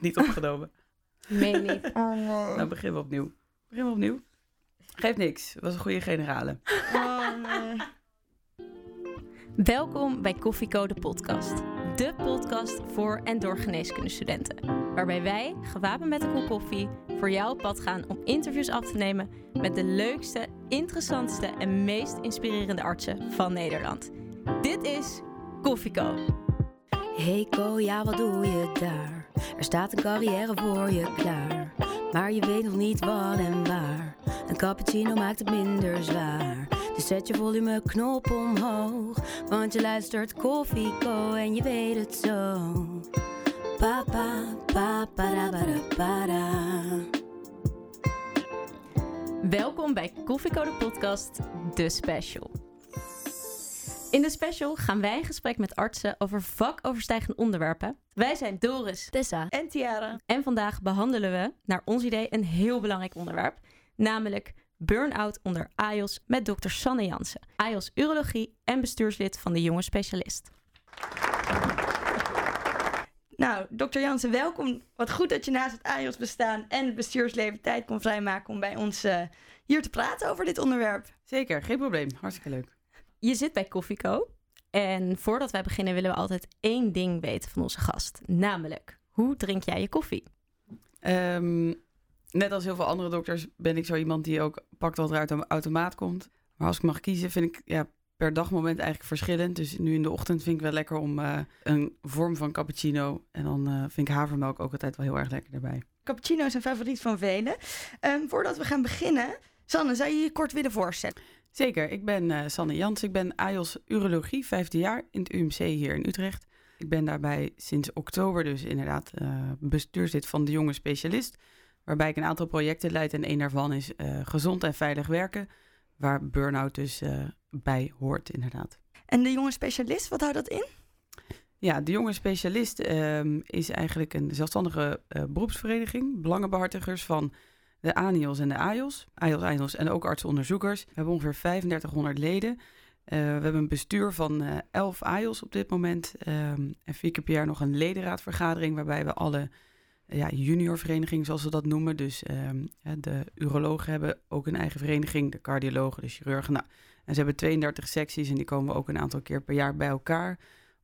Niet opgenomen. Meen niet. Oh nee. Nou, beginnen we opnieuw. Beginnen we opnieuw. Geeft niks. Was een goede generale. Oh nee. Welkom bij Koffieko de podcast. De podcast voor en door geneeskundestudenten. Waarbij wij, gewapend met een kop koffie, voor jou op pad gaan om interviews af te nemen met de leukste, interessantste en meest inspirerende artsen van Nederland. Dit is Koffieko. Hey Ko, ja wat doe je daar? Er staat een carrière voor je klaar. Maar je weet nog niet wat en waar. Een cappuccino maakt het minder zwaar. Dus zet je volumeknop omhoog. Want je luistert Koffie Co en je weet het zo. Pa pa pa para para. Welkom bij Koffieko de podcast, de special. In de special gaan wij in gesprek met artsen over vakoverstijgende onderwerpen. Wij zijn Doris Tessa. En Tiara. en vandaag behandelen we, naar ons idee, een heel belangrijk onderwerp. Namelijk burn-out onder AIOS met dokter Sanne Jansen. AIOS Urologie en bestuurslid van de Jonge Specialist. Nou, dokter Jansen, welkom. Wat goed dat je naast het AIOS bestaan en het bestuursleven tijd kon vrijmaken om bij ons eh, hier te praten over dit onderwerp. Zeker, geen probleem. Hartstikke leuk. Je zit bij Koffieko. En voordat wij beginnen willen we altijd één ding weten van onze gast. Namelijk, hoe drink jij je koffie? Ehm, net als heel veel andere dokters ben ik zo iemand die ook pakt wat er uit een automaat komt. Maar als ik mag kiezen, vind ik ja, per dagmoment eigenlijk verschillend. Dus nu in de ochtend vind ik wel lekker om eh, een vorm van cappuccino. En dan eh, vind ik havermelk ook altijd wel heel erg lekker erbij. Cappuccino is een favoriet van velen. Ehm, voordat we gaan beginnen, Sanne, zou je je kort willen voorstellen? Zeker, ik ben eh, Sanne Jans. Ik ben AIOS Urologie, vijfde jaar in het UMC hier in Utrecht. Ik ben daarbij sinds oktober dus inderdaad bestuurslid van de jonge specialist. Waarbij ik een aantal projecten leid en één daarvan is eh, gezond en veilig werken. Waar burn-out dus bij hoort inderdaad. En de jonge specialist, wat houdt dat in? Ja, de jonge specialist ehm, is eigenlijk een zelfstandige beroepsvereniging. Belangenbehartigers van de ANIOS en de AIOS. AIOS, ANIOS en ook artsenonderzoekers. We hebben ongeveer 3500 leden. Eh, we hebben een bestuur van eh 11 AIOS op dit moment. ehm, en vier keer per jaar nog een ledenraadvergadering... waarbij we alle eh, ja, juniorverenigingen, zoals we dat noemen... dus ehm, de urologen hebben ook een eigen vereniging... de cardiologen, de chirurgen. Nou, en ze hebben 32 secties en die komen ook een aantal keer per jaar bij elkaar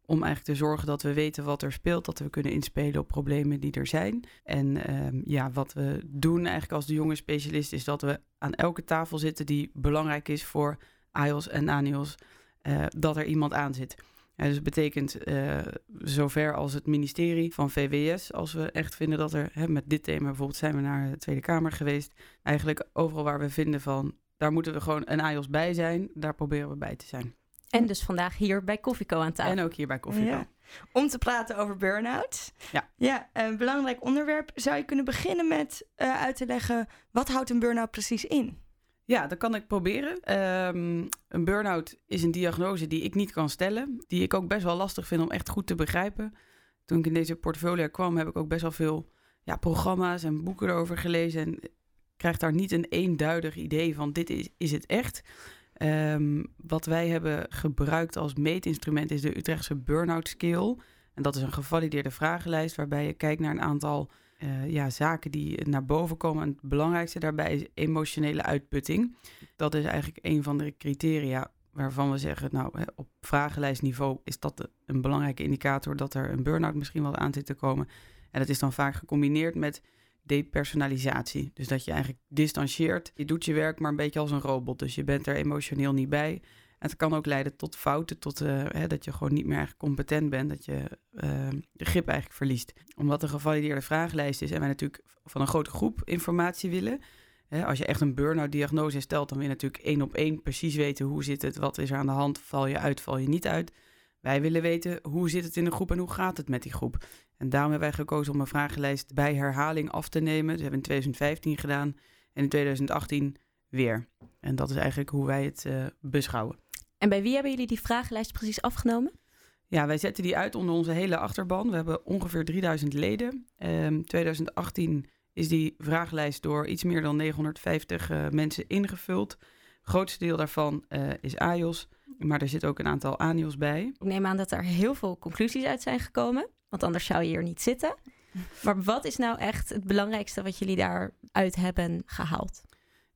om eigenlijk te zorgen dat we weten wat er speelt, dat we kunnen inspelen op problemen die er zijn. En ehm, ja, wat we doen eigenlijk als de jonge specialist is dat we aan elke tafel zitten die belangrijk is voor AIOS en ANIOS, eh, dat er iemand aan zit. Ja, dus het betekent eh, zover als het ministerie van VWS, als we echt vinden dat er, hè, met dit thema bijvoorbeeld zijn we naar de Tweede Kamer geweest, eigenlijk overal waar we vinden van, daar moeten we gewoon een AIOS bij zijn, daar proberen we bij te zijn. En dus vandaag hier bij Koffieko aan tafel. En ook hier bij Koffie. Ja. Om te praten over burn-out. Ja. Ja, een belangrijk onderwerp. Zou je kunnen beginnen met eh, uit te leggen, wat houdt een burn-out precies in? Ja, dat kan ik proberen. Ehm, een burn-out is een diagnose die ik niet kan stellen. Die ik ook best wel lastig vind om echt goed te begrijpen. Toen ik in deze portfolio kwam, heb ik ook best wel veel ja, programma's en boeken erover gelezen. En krijg daar niet een eenduidig idee van dit is, is het echt. Ehm, wat wij hebben gebruikt als meetinstrument is de Utrechtse Burnout Scale. En dat is een gevalideerde vragenlijst waarbij je kijkt naar een aantal eh, ja, zaken die naar boven komen. En het belangrijkste daarbij is emotionele uitputting. Dat is eigenlijk een van de criteria waarvan we zeggen, nou, op vragenlijstniveau is dat een belangrijke indicator dat er een burn-out misschien wel aan zit te komen. En dat is dan vaak gecombineerd met depersonalisatie. Dus dat je eigenlijk distancieert. Je doet je werk maar een beetje als een robot. Dus je bent er emotioneel niet bij. En het kan ook leiden tot fouten, tot eh, hè, dat je gewoon niet meer competent bent, dat je eh, de grip eigenlijk verliest. Omdat het een gevalideerde vragenlijst is en wij natuurlijk van een grote groep informatie willen. Hè, als je echt een burn-out diagnose stelt, dan wil je natuurlijk één op één precies weten hoe zit het, wat is er aan de hand, val je uit, val je niet uit. Wij willen weten hoe zit het in de groep en hoe gaat het met die groep. En daarom hebben wij gekozen om een vragenlijst bij herhaling af te nemen. Dat hebben we in 2015 gedaan en in 2018 weer. En dat is eigenlijk hoe wij het eh, beschouwen. En bij wie hebben jullie die vragenlijst precies afgenomen? Ja, wij zetten die uit onder onze hele achterban. We hebben ongeveer 3000 leden. Ehm 2018 is die vragenlijst door iets meer dan 950 eh, mensen ingevuld. Het grootste deel daarvan eh, is AIOS, maar er zit ook een aantal ANIOS bij. Ik neem aan dat er heel veel conclusies uit zijn gekomen. Want anders zou je hier niet zitten. Maar wat is nou echt het belangrijkste wat jullie daaruit hebben gehaald?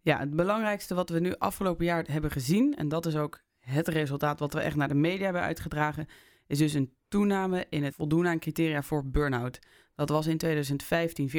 Ja, het belangrijkste wat we nu afgelopen jaar hebben gezien, en dat is ook het resultaat wat we echt naar de media hebben uitgedragen, is dus een toename in het voldoen aan criteria voor burn-out. Dat was in 2015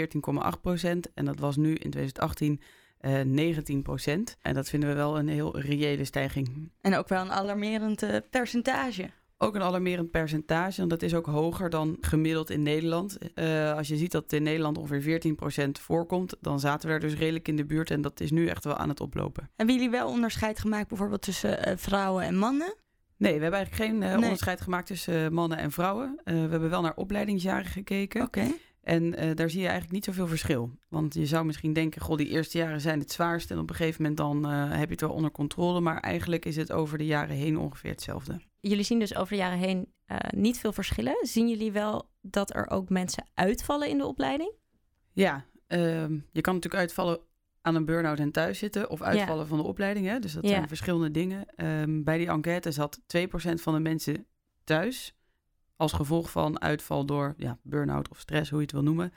14,8 procent en dat was nu in 2018 uh, 19 procent. En dat vinden we wel een heel reële stijging. En ook wel een alarmerend uh, percentage. Ook een alarmerend percentage, en dat is ook hoger dan gemiddeld in Nederland. Uh, als je ziet dat in Nederland ongeveer 14% voorkomt, dan zaten we er dus redelijk in de buurt en dat is nu echt wel aan het oplopen. Hebben jullie wel onderscheid gemaakt bijvoorbeeld tussen uh, vrouwen en mannen? Nee, we hebben eigenlijk geen uh, nee. onderscheid gemaakt tussen mannen en vrouwen. we hebben wel naar opleidingsjaren gekeken. Oké. Okay. En uh, daar zie je eigenlijk niet zoveel verschil. Want je zou misschien denken, goh, die eerste jaren zijn het zwaarst. En op een gegeven moment dan uh, heb je het wel onder controle. Maar eigenlijk is het over de jaren heen ongeveer hetzelfde. Jullie zien dus over de jaren heen uh, niet veel verschillen. Zien jullie wel dat er ook mensen uitvallen in de opleiding? Ja, ehm, je kan natuurlijk uitvallen aan een burn-out en thuis zitten. Of uitvallen ja. van de opleiding. Hè? Dus dat ja. zijn verschillende dingen. Um, bij die enquête zat 2% van de mensen thuis als gevolg van uitval door ja, burn-out of stress, hoe je het wil noemen.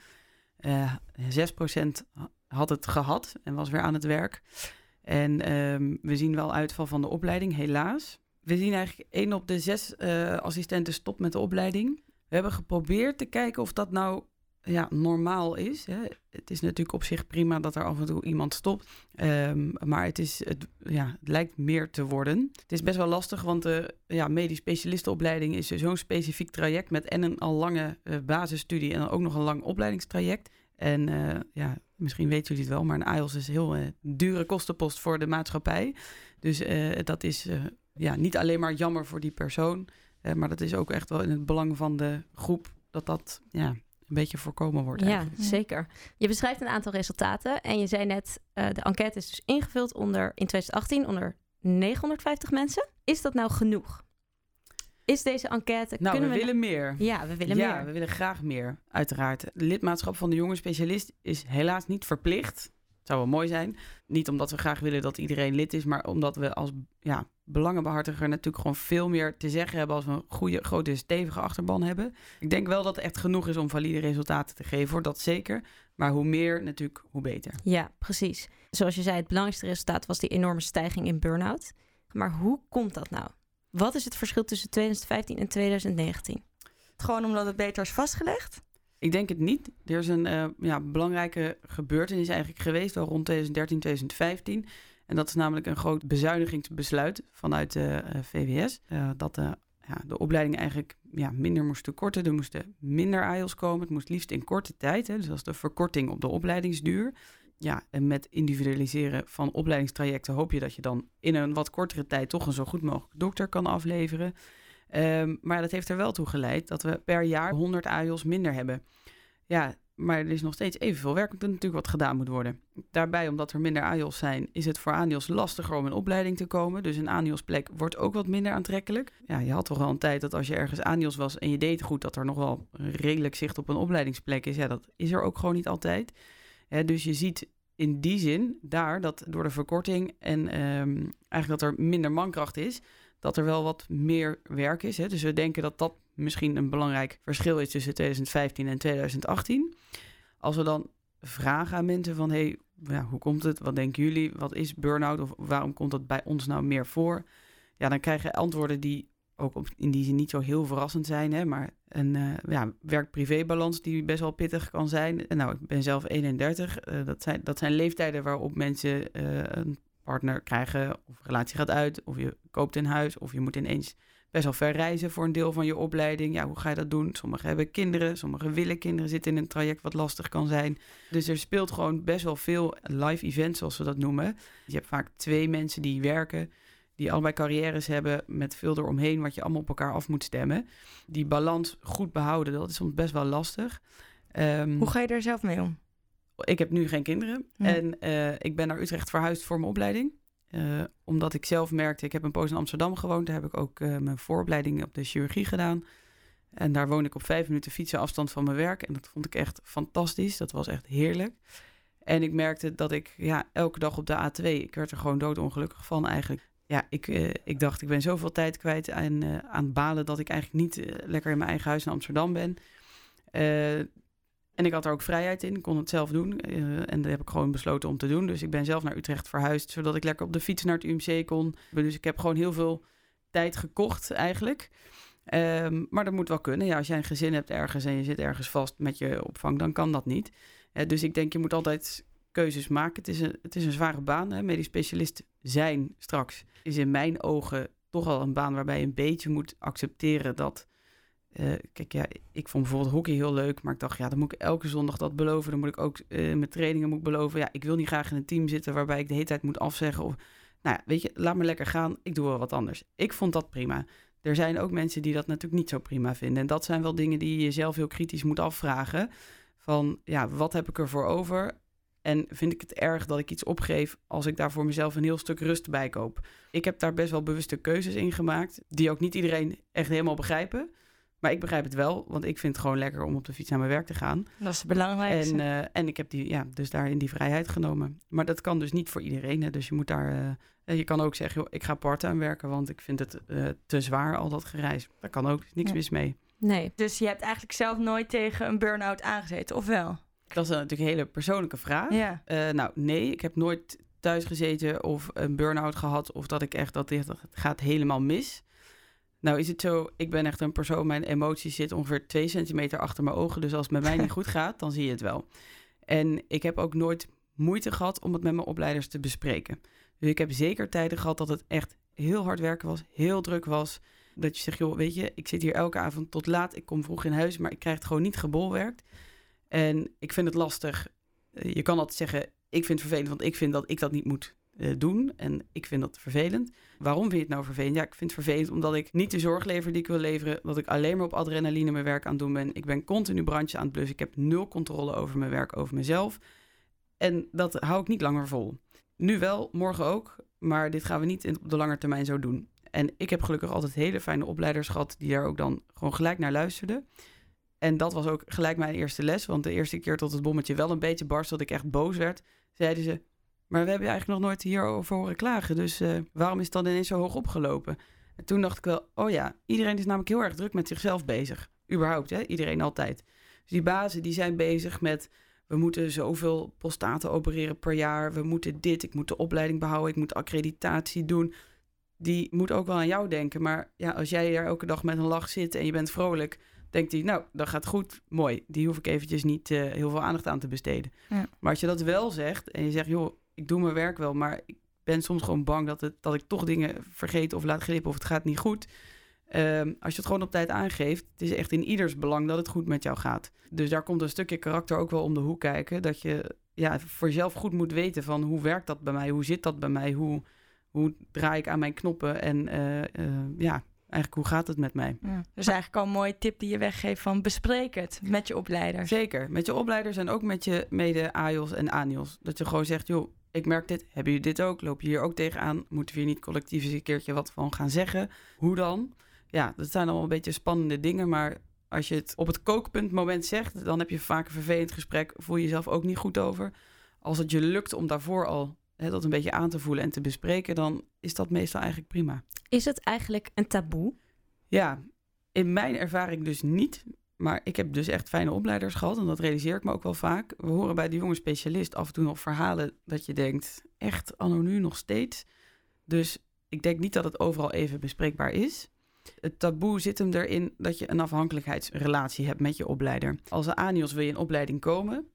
Uh, 6% had het gehad en was weer aan het werk. En um, we zien wel uitval van de opleiding, helaas. We zien eigenlijk één op de zes uh, assistenten stopt met de opleiding. We hebben geprobeerd te kijken of dat nou ja, normaal is. Hè. Het is natuurlijk op zich prima dat er af en toe iemand stopt. Um, maar het, is, ja, het lijkt meer te worden. Het is best wel lastig, want de ja, medisch specialistenopleiding is zo'n specifiek traject met en een al lange uh, basisstudie en dan ook nog een lang opleidingstraject. En uh, ja, misschien weten jullie het wel, maar een AIOS is een heel uh, dure kostenpost voor de maatschappij. Dus dat is ja, niet alleen maar jammer voor die persoon, maar dat is ook echt wel in het belang van de groep dat dat ja, een beetje voorkomen wordt. Ja, eigenlijk. zeker. Je beschrijft een aantal resultaten en je zei net, uh, de enquête is dus ingevuld onder, in 2018 onder 950 mensen. Is dat nou genoeg? Is deze enquête... Nou, kunnen we, we willen meer. Ja, we willen ja, meer. we willen graag meer, uiteraard. Lidmaatschap van de jonge specialist is helaas niet verplicht. Het zou wel mooi zijn. Niet omdat we graag willen dat iedereen lid is, maar omdat we als ja, belangenbehartiger natuurlijk gewoon veel meer te zeggen hebben als we een goede, grote, stevige achterban hebben. Ik denk wel dat het echt genoeg is om valide resultaten te geven, hoor, dat zeker. Maar hoe meer natuurlijk, hoe beter. Ja, precies. Zoals je zei, het belangrijkste resultaat was die enorme stijging in burn-out. Maar hoe komt dat nou? Wat is het verschil tussen 2015 en 2019? Gewoon omdat het beter is vastgelegd? Ik denk het niet. Er is een uh, ja, belangrijke gebeurtenis eigenlijk geweest, wel rond 2013, 2015. En dat is namelijk een groot bezuinigingsbesluit vanuit de uh, VWS. Uh, dat de, ja, de opleiding eigenlijk ja, minder moesten korten. Er moesten minder AIOS komen. Het moest liefst in korte tijd. Hè, dus dat is de verkorting op de opleidingsduur. Ja, en met individualiseren van opleidingstrajecten hoop je dat je dan in een wat kortere tijd toch een zo goed mogelijk dokter kan afleveren. Um, maar dat heeft er wel toe geleid dat we per jaar 100 AIOS minder hebben. Ja, maar er is nog steeds evenveel werk dat natuurlijk wat gedaan moet worden. Daarbij, omdat er minder AIOS zijn, is het voor ANIOS lastiger om in opleiding te komen. Dus een ANIOS-plek wordt ook wat minder aantrekkelijk. Ja, je had toch wel een tijd dat als je ergens ANIOS was en je deed goed, dat er nog wel redelijk zicht op een opleidingsplek is. Ja, dat is er ook gewoon niet altijd. Dus je ziet in die zin daar dat door de verkorting en um, eigenlijk dat er minder mankracht is, dat er wel wat meer werk is. Hè? Dus we denken dat dat misschien een belangrijk verschil is tussen 2015 en 2018. Als we dan vragen aan mensen van... hey, ja, hoe komt het? Wat denken jullie? Wat is burn-out? Of waarom komt dat bij ons nou meer voor? Ja, dan krijg je antwoorden die ook in die zin niet zo heel verrassend zijn. Hè? Maar een uh, ja, werk-privé-balans die best wel pittig kan zijn. Nou, ik ben zelf 31. Uh, dat, zijn, dat zijn leeftijden waarop mensen uh, een partner krijgen... of relatie gaat uit, of je koopt een huis... of je moet ineens best wel ver reizen voor een deel van je opleiding. Ja, hoe ga je dat doen? Sommigen hebben kinderen, sommigen willen kinderen, zitten in een traject wat lastig kan zijn. Dus er speelt gewoon best wel veel live events, zoals we dat noemen. Je hebt vaak twee mensen die werken, die allebei carrières hebben met veel eromheen wat je allemaal op elkaar af moet stemmen. Die balans goed behouden, dat is soms best wel lastig. Um, hoe ga je daar zelf mee om? Ik heb nu geen kinderen hm. en uh, ik ben naar Utrecht verhuisd voor mijn opleiding. Uh, omdat ik zelf merkte, ik heb een poos in Amsterdam gewoond. Daar heb ik ook uh, mijn vooropleiding op de chirurgie gedaan. En daar woon ik op vijf minuten fietsen afstand van mijn werk. En dat vond ik echt fantastisch. Dat was echt heerlijk. En ik merkte dat ik ja, elke dag op de A2, ik werd er gewoon doodongelukkig van eigenlijk. Ja, ik, uh, ik dacht, ik ben zoveel tijd kwijt aan, aan balen dat ik eigenlijk niet lekker in mijn eigen huis in Amsterdam ben. En ik had er ook vrijheid in, ik kon het zelf doen. eh, en dat heb ik gewoon besloten om te doen. Dus ik ben zelf naar Utrecht verhuisd, zodat ik lekker op de fiets naar het UMC kon. Dus ik heb gewoon heel veel tijd gekocht eigenlijk. Ehm, maar dat moet wel kunnen. Ja, als jij een gezin hebt ergens en je zit ergens vast met je opvang, dan kan dat niet. Dus ik denk, je moet altijd keuzes maken. Het is een, het is een zware baan. Hè. Medisch specialist zijn straks is in mijn ogen toch al een baan waarbij je een beetje moet accepteren dat. Eh, kijk, ja, ik vond bijvoorbeeld hockey heel leuk, maar ik dacht, ja, dan moet ik elke zondag dat beloven. Dan moet ik ook eh mijn trainingen moet beloven. Ja, ik wil niet graag in een team zitten waarbij ik de hele tijd moet afzeggen. Of, nou ja, weet je, laat me lekker gaan. Ik doe wel wat anders. Ik vond dat prima. Er zijn ook mensen die dat natuurlijk niet zo prima vinden. En dat zijn wel dingen die je jezelf heel kritisch moet afvragen. Van, ja, wat heb ik ervoor over? En vind ik het erg dat ik iets opgeef als ik daar voor mezelf een heel stuk rust bij koop? Ik heb daar best wel bewuste keuzes in gemaakt, die ook niet iedereen echt helemaal begrijpen. Maar ik begrijp het wel, want ik vind het gewoon lekker om op de fiets naar mijn werk te gaan. Dat is het belangrijkste. En, eh, en ik heb die, ja, dus daarin die vrijheid genomen. Maar dat kan dus niet voor iedereen. Hè? Dus je moet daar. eh, je kan ook zeggen, joh, ik ga part-time werken, want ik vind het eh, te zwaar, al dat gereis. Dat kan ook, niks Ja. mis mee. Nee. Dus je hebt eigenlijk zelf nooit tegen een burn-out aangezeten, of wel? Dat is natuurlijk een hele persoonlijke vraag. Ja. Nou, nee, ik heb nooit thuis gezeten of een burn-out gehad. Of dat ik echt, dat dit gaat helemaal mis. Nou is het zo, ik ben echt een persoon, mijn emoties zitten ongeveer twee centimeter achter mijn ogen. Dus als het met mij niet goed gaat, dan zie je het wel. En ik heb ook nooit moeite gehad om het met mijn opleiders te bespreken. Dus ik heb zeker tijden gehad dat het echt heel hard werken was, heel druk was. Dat je zegt, joh, weet je, ik zit hier elke avond tot laat. Ik kom vroeg in huis, maar ik krijg het gewoon niet gebolwerkt. En ik vind het lastig. Eh, Je kan altijd zeggen, ik vind het vervelend, want ik vind dat ik dat niet moet eh, doen. En ik vind dat vervelend. Waarom vind je het nou vervelend? Ja, ik vind het vervelend omdat ik niet de zorg lever die ik wil leveren. Dat ik alleen maar op adrenaline mijn werk aan het doen ben. Ik ben continu brandjes aan het blussen. Ik heb nul controle over mijn werk, over mezelf. En dat hou ik niet langer vol. Nu wel, morgen ook. Maar dit gaan we niet op de lange termijn zo doen. En ik heb gelukkig altijd hele fijne opleiders gehad... die daar ook dan gewoon gelijk naar luisterden. En dat was ook gelijk mijn eerste les. Want de eerste keer tot het bommetje wel een beetje barst... dat ik echt boos werd, zeiden ze... maar we hebben je eigenlijk nog nooit hierover horen klagen. Dus eh, waarom is het dan ineens zo hoog opgelopen? En toen dacht ik wel, oh ja, iedereen is namelijk heel erg druk met zichzelf bezig. Überhaupt, hè? iedereen altijd. Dus die bazen die zijn bezig met... we moeten zoveel prostaten opereren per jaar. We moeten dit, ik moet de opleiding behouden. Ik moet accreditatie doen. Die moet ook wel aan jou denken. Maar ja, als jij daar elke dag met een lach zit en je bent vrolijk... denkt hij, nou, dat gaat goed, mooi. Die hoef ik eventjes niet eh, heel veel aandacht aan te besteden. Ja. Maar als je dat wel zegt en je zegt, joh, ik doe mijn werk wel... maar ik ben soms gewoon bang dat, het, dat ik toch dingen vergeet of laat glippen... of het gaat niet goed... Ehm, als je het gewoon op tijd aangeeft, het is echt in ieders belang dat het goed met jou gaat. Dus daar komt een stukje karakter ook wel om de hoek kijken. Dat je ja, voor jezelf goed moet weten van hoe werkt dat bij mij? Hoe zit dat bij mij? Hoe, hoe draai ik aan mijn knoppen? En eh, eh, ja, eigenlijk hoe gaat het met mij? Ja. Dus eigenlijk al een mooie tip die je weggeeft van bespreek het met je opleiders. Zeker, met je opleiders en ook met je mede-AIOS en ANIOS. Dat je gewoon zegt, joh, ik merk dit, hebben jullie dit ook? Loop je hier ook tegenaan? Moeten we hier niet collectief eens een keertje wat van gaan zeggen? Hoe dan? Ja, dat zijn allemaal een beetje spannende dingen, maar als je het op het kookpuntmoment zegt, dan heb je vaak een vervelend gesprek, voel je jezelf ook niet goed over. Als het je lukt om daarvoor al hè, dat een beetje aan te voelen en te bespreken, dan is dat meestal eigenlijk prima. Is het eigenlijk een taboe? Ja, in mijn ervaring dus niet. Maar ik heb dus echt fijne opleiders gehad. En dat realiseer ik me ook wel vaak. We horen bij de jonge specialist af en toe nog verhalen dat je denkt... echt anno nu nog steeds. Dus ik denk niet dat het overal even bespreekbaar is. Het taboe zit hem erin dat je een afhankelijkheidsrelatie hebt met je opleider. Als een ANIOS wil je in opleiding komen...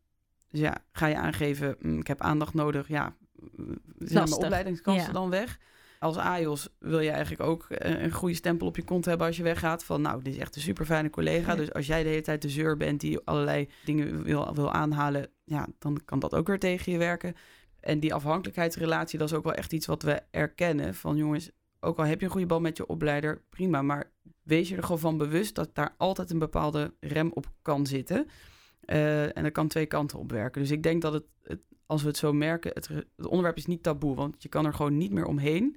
Dus ja, ga je aangeven, "Mm, ik heb aandacht nodig. Ja, zijn mijn Lastig. opleidingskansen Ja. dan weg? Als AIOS wil je eigenlijk ook eh, een goede stempel op je kont hebben als je weggaat. Van nou, dit is echt een super fijne collega. Ja. Dus als jij de hele tijd de zeur bent die allerlei dingen wil, wil aanhalen, ja, dan kan dat ook weer tegen je werken. En die afhankelijkheidsrelatie, dat is ook wel echt iets wat we erkennen. Van jongens, ook al heb je een goede bal met je opleider, prima. Maar wees je er gewoon van bewust dat daar altijd een bepaalde rem op kan zitten. Eh, en dat kan twee kanten op werken. Dus ik denk dat het, het als we het zo merken, het, het onderwerp is niet taboe, want je kan er gewoon niet meer omheen.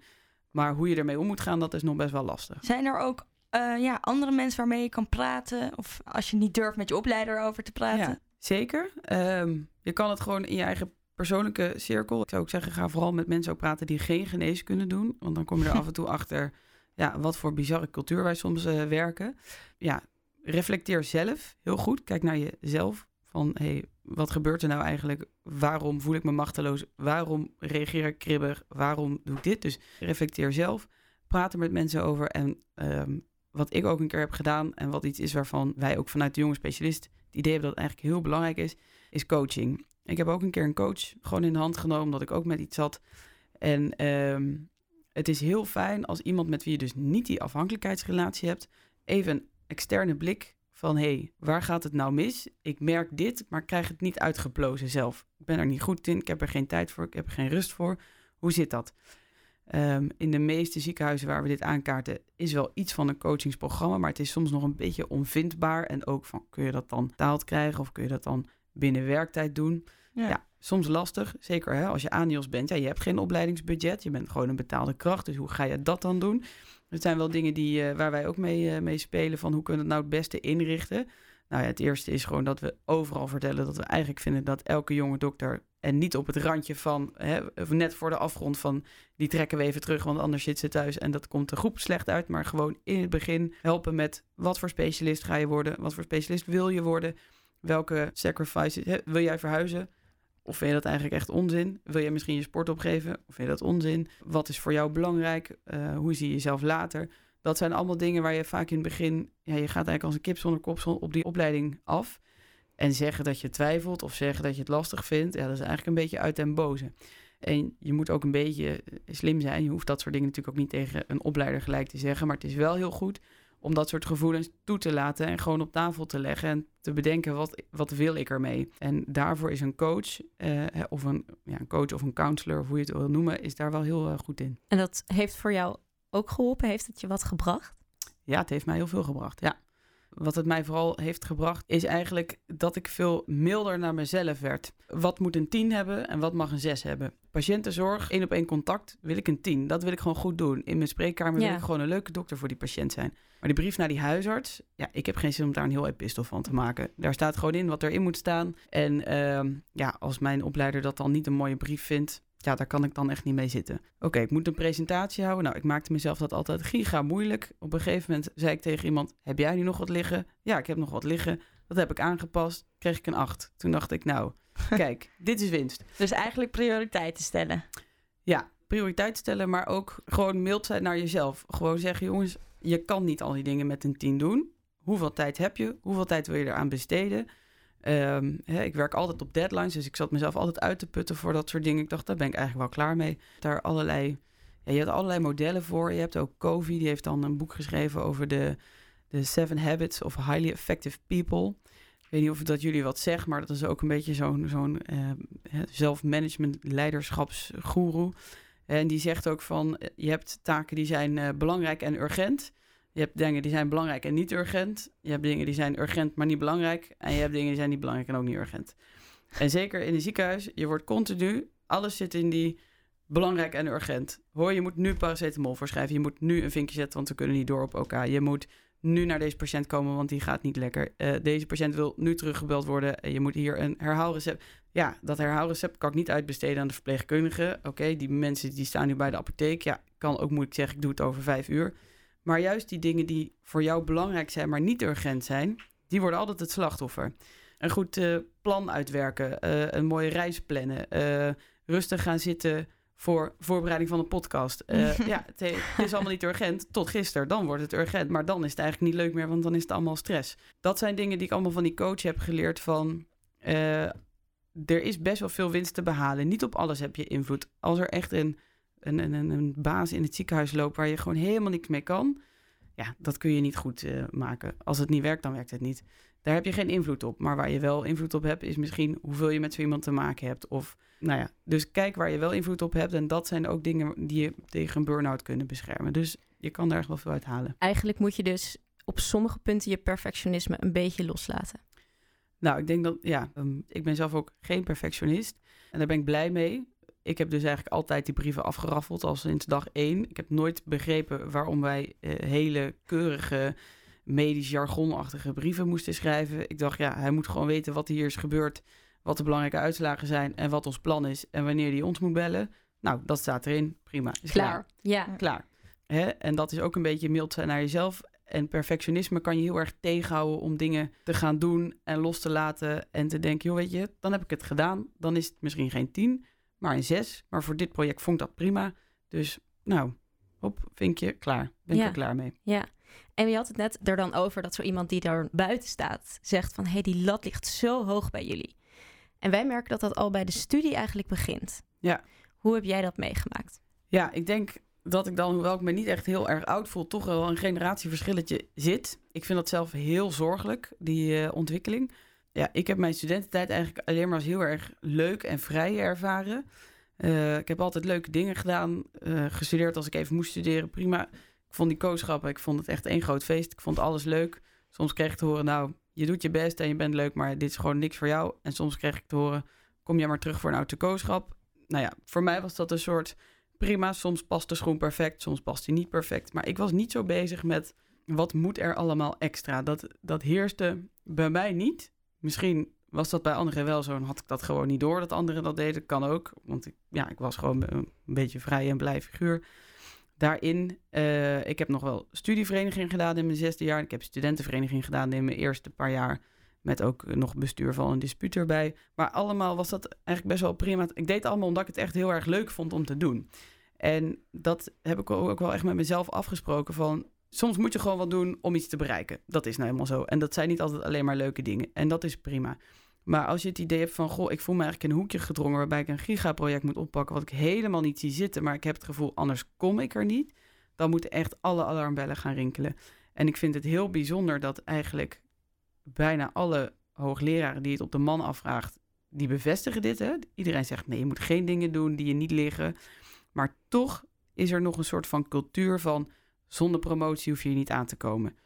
Maar hoe je ermee om moet gaan, dat is nog best wel lastig. Zijn er ook eh, ja, andere mensen waarmee je kan praten? Of als je niet durft met je opleider over te praten? Ja, zeker. Ehm, je kan het gewoon in je eigen persoonlijke cirkel. Ik zou ook zeggen, ga vooral met mensen ook praten die geen geneeskunde doen. Want dan kom je er af en toe achter ja, wat voor bizarre cultuur wij soms eh, werken. Ja, reflecteer zelf heel goed. Kijk naar jezelf. Van, hé, hey, wat gebeurt er nou eigenlijk? Waarom voel ik me machteloos? Waarom reageer ik kribbig? Waarom doe ik dit? Dus reflecteer zelf. Praat er met mensen over. En ehm, wat ik ook een keer heb gedaan... en wat iets is waarvan wij ook vanuit de jonge specialist... het idee hebben dat het eigenlijk heel belangrijk is... is coaching. Ik heb ook een keer een coach gewoon in de hand genomen... omdat ik ook met iets zat. En ehm, het is heel fijn als iemand met wie je dus niet die afhankelijkheidsrelatie hebt... even een externe blik van hé, hey, waar gaat het nou mis? Ik merk dit, maar ik krijg het niet uitgeplozen zelf. Ik ben er niet goed in, ik heb er geen tijd voor, ik heb er geen rust voor. Hoe zit dat? Um, in de meeste ziekenhuizen waar we dit aankaarten is wel iets van een coachingsprogramma, maar het is soms nog een beetje onvindbaar. En ook van kun je dat dan betaald krijgen of kun je dat dan binnen werktijd doen? Ja, ja soms lastig. Zeker hè, als je ANIOS bent, ja, je hebt geen opleidingsbudget, je bent gewoon een betaalde kracht. Dus hoe ga je dat dan doen? Het zijn wel dingen die, uh, waar wij ook mee, uh, mee spelen van hoe kunnen we het nou het beste inrichten. Nou ja, het eerste is gewoon dat we overal vertellen dat we eigenlijk vinden dat elke jonge dokter en niet op het randje van, hè, net voor de afgrond van, die trekken we even terug, want anders zit ze thuis en dat komt de groep slecht uit. Maar gewoon in het begin helpen met wat voor specialist ga je worden, wat voor specialist wil je worden, welke sacrifices, hè, wil jij verhuizen? Of vind je dat eigenlijk echt onzin? Wil je misschien je sport opgeven? Of vind je dat onzin? Wat is voor jou belangrijk? Uh, hoe zie je jezelf later? Dat zijn allemaal dingen waar je vaak in het begin... Ja, je gaat eigenlijk als een kip zonder kop op die opleiding af. En zeggen dat je twijfelt of zeggen dat je het lastig vindt... Ja, dat is eigenlijk een beetje uit den boze. En je moet ook een beetje slim zijn. Je hoeft dat soort dingen natuurlijk ook niet tegen een opleider gelijk te zeggen. Maar het is wel heel goed om dat soort gevoelens toe te laten en gewoon op tafel te leggen en te bedenken wat, wat wil ik ermee. En daarvoor is een coach uh, of een, ja, een coach of een counselor, of hoe je het wil noemen, is daar wel heel uh, goed in. En dat heeft voor jou ook geholpen? Heeft het je wat gebracht? Ja, het heeft mij heel veel gebracht, ja. Wat het mij vooral heeft gebracht, is eigenlijk dat ik veel milder naar mezelf werd. Wat moet een 10 hebben en wat mag een 6 hebben? Patiëntenzorg, één op één contact, wil ik een 10. Dat wil ik gewoon goed doen. In mijn spreekkamer ja. wil ik gewoon een leuke dokter voor die patiënt zijn. Maar die brief naar die huisarts, ja, ik heb geen zin om daar een heel epistel van te maken. Daar staat gewoon in wat erin moet staan. En uh, ja, als mijn opleider dat dan niet een mooie brief vindt, ja, daar kan ik dan echt niet mee zitten. Oké, okay, ik moet een presentatie houden. Nou, ik maakte mezelf dat altijd giga moeilijk. Op een gegeven moment zei ik tegen iemand: Heb jij nu nog wat liggen? Ja, ik heb nog wat liggen. Dat heb ik aangepast. Kreeg ik een 8. Toen dacht ik: Nou, kijk, dit is winst. Dus eigenlijk prioriteiten stellen. Ja, prioriteit stellen, maar ook gewoon mild zijn naar jezelf. Gewoon zeggen: Jongens, je kan niet al die dingen met een team doen. Hoeveel tijd heb je? Hoeveel tijd wil je eraan besteden? Um, hè, ik werk altijd op deadlines, dus ik zat mezelf altijd uit te putten voor dat soort dingen. Ik dacht, daar ben ik eigenlijk wel klaar mee. Daar allerlei, ja, je hebt allerlei modellen voor. Je hebt ook Covey, die heeft dan een boek geschreven over de, de Seven Habits of Highly Effective People. Ik weet niet of dat jullie wat zegt, maar dat is ook een beetje zo'n uh, zelfmanagement leiderschapsgoeroe. En die zegt ook van, je hebt taken die zijn uh, belangrijk en urgent. Je hebt dingen die zijn belangrijk en niet urgent. Je hebt dingen die zijn urgent, maar niet belangrijk. En je hebt dingen die zijn niet belangrijk en ook niet urgent. En zeker in een ziekenhuis, je wordt continu, alles zit in die belangrijk en urgent. Hoor, je moet nu paracetamol voorschrijven. Je moet nu een vinkje zetten, want we kunnen niet door op elkaar. Je moet nu naar deze patiënt komen, want die gaat niet lekker. Uh, deze patiënt wil nu teruggebeld worden. Je moet hier een herhaalrecept. Ja, dat herhaalrecept kan ik niet uitbesteden aan de verpleegkundige. Oké, die mensen die staan nu bij de apotheek. Ja, kan ook moeilijk zeggen, ik doe het over vijf uur. Maar juist die dingen die voor jou belangrijk zijn, maar niet urgent zijn, die worden altijd het slachtoffer. Een goed uh, plan uitwerken, uh, een mooie reis plannen, uh, rustig gaan zitten voor voorbereiding van een podcast. ja, het, het, is allemaal niet urgent. Tot gisteren, dan wordt het urgent. Maar dan is het eigenlijk niet leuk meer, want dan is het allemaal stress. Dat zijn dingen die ik allemaal van die coach heb geleerd van... er is best wel veel winst te behalen. Niet op alles heb je invloed. Als er echt een een, een, een baas in het ziekenhuis loopt waar je gewoon helemaal niks mee kan. Ja, dat kun je niet goed uh, maken. Als het niet werkt, dan werkt het niet. Daar heb je geen invloed op. Maar waar je wel invloed op hebt, is misschien hoeveel je met zo iemand te maken hebt. Of, nou ja, dus kijk waar je wel invloed op hebt. En dat zijn ook dingen die je tegen een burn-out kunnen beschermen. Dus je kan daar wel veel uit halen. Eigenlijk moet je dus op sommige punten je perfectionisme een beetje loslaten. Nou, ik denk dat, ja, um, ik ben zelf ook geen perfectionist. En daar ben ik blij mee ik heb dus eigenlijk altijd die brieven afgeraffeld al sinds dag één. Ik heb nooit begrepen waarom wij uh, hele keurige, medisch jargonachtige brieven moesten schrijven. Ik dacht, ja, hij moet gewoon weten wat hier is gebeurd, wat de belangrijke uitslagen zijn en wat ons plan is en wanneer hij ons moet bellen. Nou, dat staat erin. Prima. Is klaar. klaar. Ja. Klaar. Hè? En dat is ook een beetje mild zijn naar jezelf. En perfectionisme kan je heel erg tegenhouden om dingen te gaan doen en los te laten. En te denken, joh, weet je, dan heb ik het gedaan. Dan is het misschien geen tien, maar een zes. Maar voor dit project vond ik dat prima. Dus nou, op, vinkje, klaar. Ben ik Ja. er klaar mee. Ja. En je had het net er dan over dat zo iemand die daar buiten staat zegt van hé, hey, die lat ligt zo hoog bij jullie. En wij merken dat dat al bij de studie eigenlijk begint. Ja. Hoe heb jij dat meegemaakt? Ja, ik denk dat ik dan, hoewel ik me niet echt heel erg oud voel, toch wel een generatieverschilletje zit. Ik vind dat zelf heel zorgelijk, die eh, ontwikkeling. Ja, ik heb mijn studententijd eigenlijk alleen maar als heel erg leuk en vrij ervaren. Eh, ik heb altijd leuke dingen gedaan. eh, gestudeerd als ik even moest studeren, prima. Ik vond die kooschappen, ik vond het echt één groot feest. Ik vond alles leuk. Soms kreeg ik te horen, nou, je doet je best en je bent leuk, maar dit is gewoon niks voor jou. En soms kreeg ik te horen, kom jij maar terug voor een autokooschap. Nou ja, voor mij was dat een soort prima. Soms past de schoen perfect, soms past die niet perfect. Maar ik was niet zo bezig met wat moet er allemaal extra. Dat, dat heerste bij mij niet. Misschien was dat bij anderen wel zo en had ik dat gewoon niet door dat anderen dat deden. Kan ook, want ik, ja, ik was gewoon een beetje vrij en blij figuur. Daarin, eh, ik heb nog wel studievereniging gedaan in mijn zesde jaar. Ik heb studentenvereniging gedaan in mijn eerste paar jaar. Met ook nog bestuur van een dispuut erbij. Maar allemaal was dat eigenlijk best wel prima. Ik deed het allemaal omdat ik het echt heel erg leuk vond om te doen. En dat heb ik ook wel echt met mezelf afgesproken van... Soms moet je gewoon wat doen om iets te bereiken. Dat is nou helemaal zo. En dat zijn niet altijd alleen maar leuke dingen. En dat is prima. Maar als je het idee hebt van... Goh, ik voel me eigenlijk in een hoekje gedrongen... waarbij ik een gigaproject moet oppakken... wat ik helemaal niet zie zitten... maar ik heb het gevoel, anders kom ik er niet... dan moeten echt alle alarmbellen gaan rinkelen. En ik vind het heel bijzonder dat eigenlijk... bijna alle hoogleraren die het op de man afvraagt... die bevestigen dit. Hè? Iedereen zegt, nee, je moet geen dingen doen die je niet liggen... Maar toch is er nog een soort van cultuur van zonder promotie hoef je hier niet aan te komen.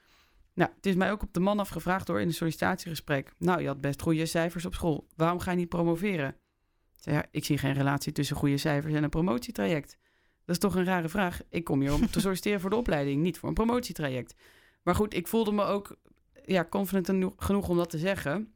Nou, het is mij ook op de man afgevraagd door in een sollicitatiegesprek. Nou, je had best goede cijfers op school. Waarom ga je niet promoveren? Ik zei, ja, ik zie geen relatie tussen goede cijfers en een promotietraject. Dat is toch een rare vraag. Ik kom hier om te solliciteren voor de opleiding, niet voor een promotietraject. Maar goed, ik voelde me ook ja, confident eno- genoeg om dat te zeggen.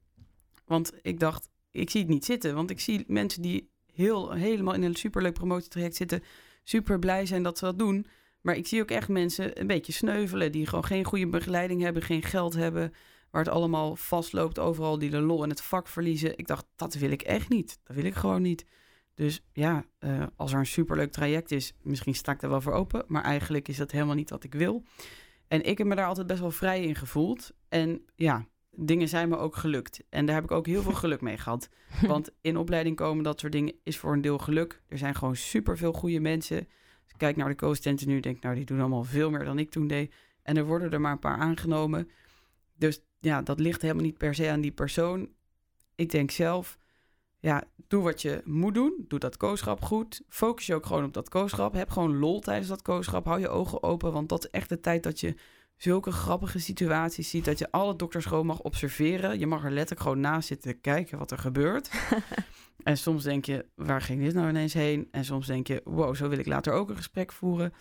Want ik dacht, ik zie het niet zitten. Want ik zie mensen die heel, helemaal in een superleuk promotietraject zitten, super blij zijn dat ze dat doen. Maar ik zie ook echt mensen een beetje sneuvelen, die gewoon geen goede begeleiding hebben, geen geld hebben, waar het allemaal vastloopt, overal die de lol in het vak verliezen. Ik dacht, dat wil ik echt niet. Dat wil ik gewoon niet. Dus ja, eh, als er een superleuk traject is, misschien sta ik daar wel voor open, maar eigenlijk is dat helemaal niet wat ik wil. En ik heb me daar altijd best wel vrij in gevoeld. En ja, dingen zijn me ook gelukt. En daar heb ik ook heel veel geluk mee gehad. Want in opleiding komen, dat soort dingen, is voor een deel geluk. Er zijn gewoon superveel goede mensen. Kijk naar de co-studenten nu, denk nou, die doen allemaal veel meer dan ik toen deed. En er worden er maar een paar aangenomen. Dus ja, dat ligt helemaal niet per se aan die persoon. Ik denk zelf, ja, doe wat je moet doen. Doe dat kooschap goed. Focus je ook gewoon op dat kooschap. Heb gewoon lol tijdens dat kooschap. Hou je ogen open, want dat is echt de tijd dat je zulke grappige situaties ziet. Dat je alle dokters gewoon mag observeren. Je mag er letterlijk gewoon naast zitten kijken wat er gebeurt. en soms denk je, waar ging dit nou ineens heen? En soms denk je, wow, zo wil ik later ook een gesprek voeren.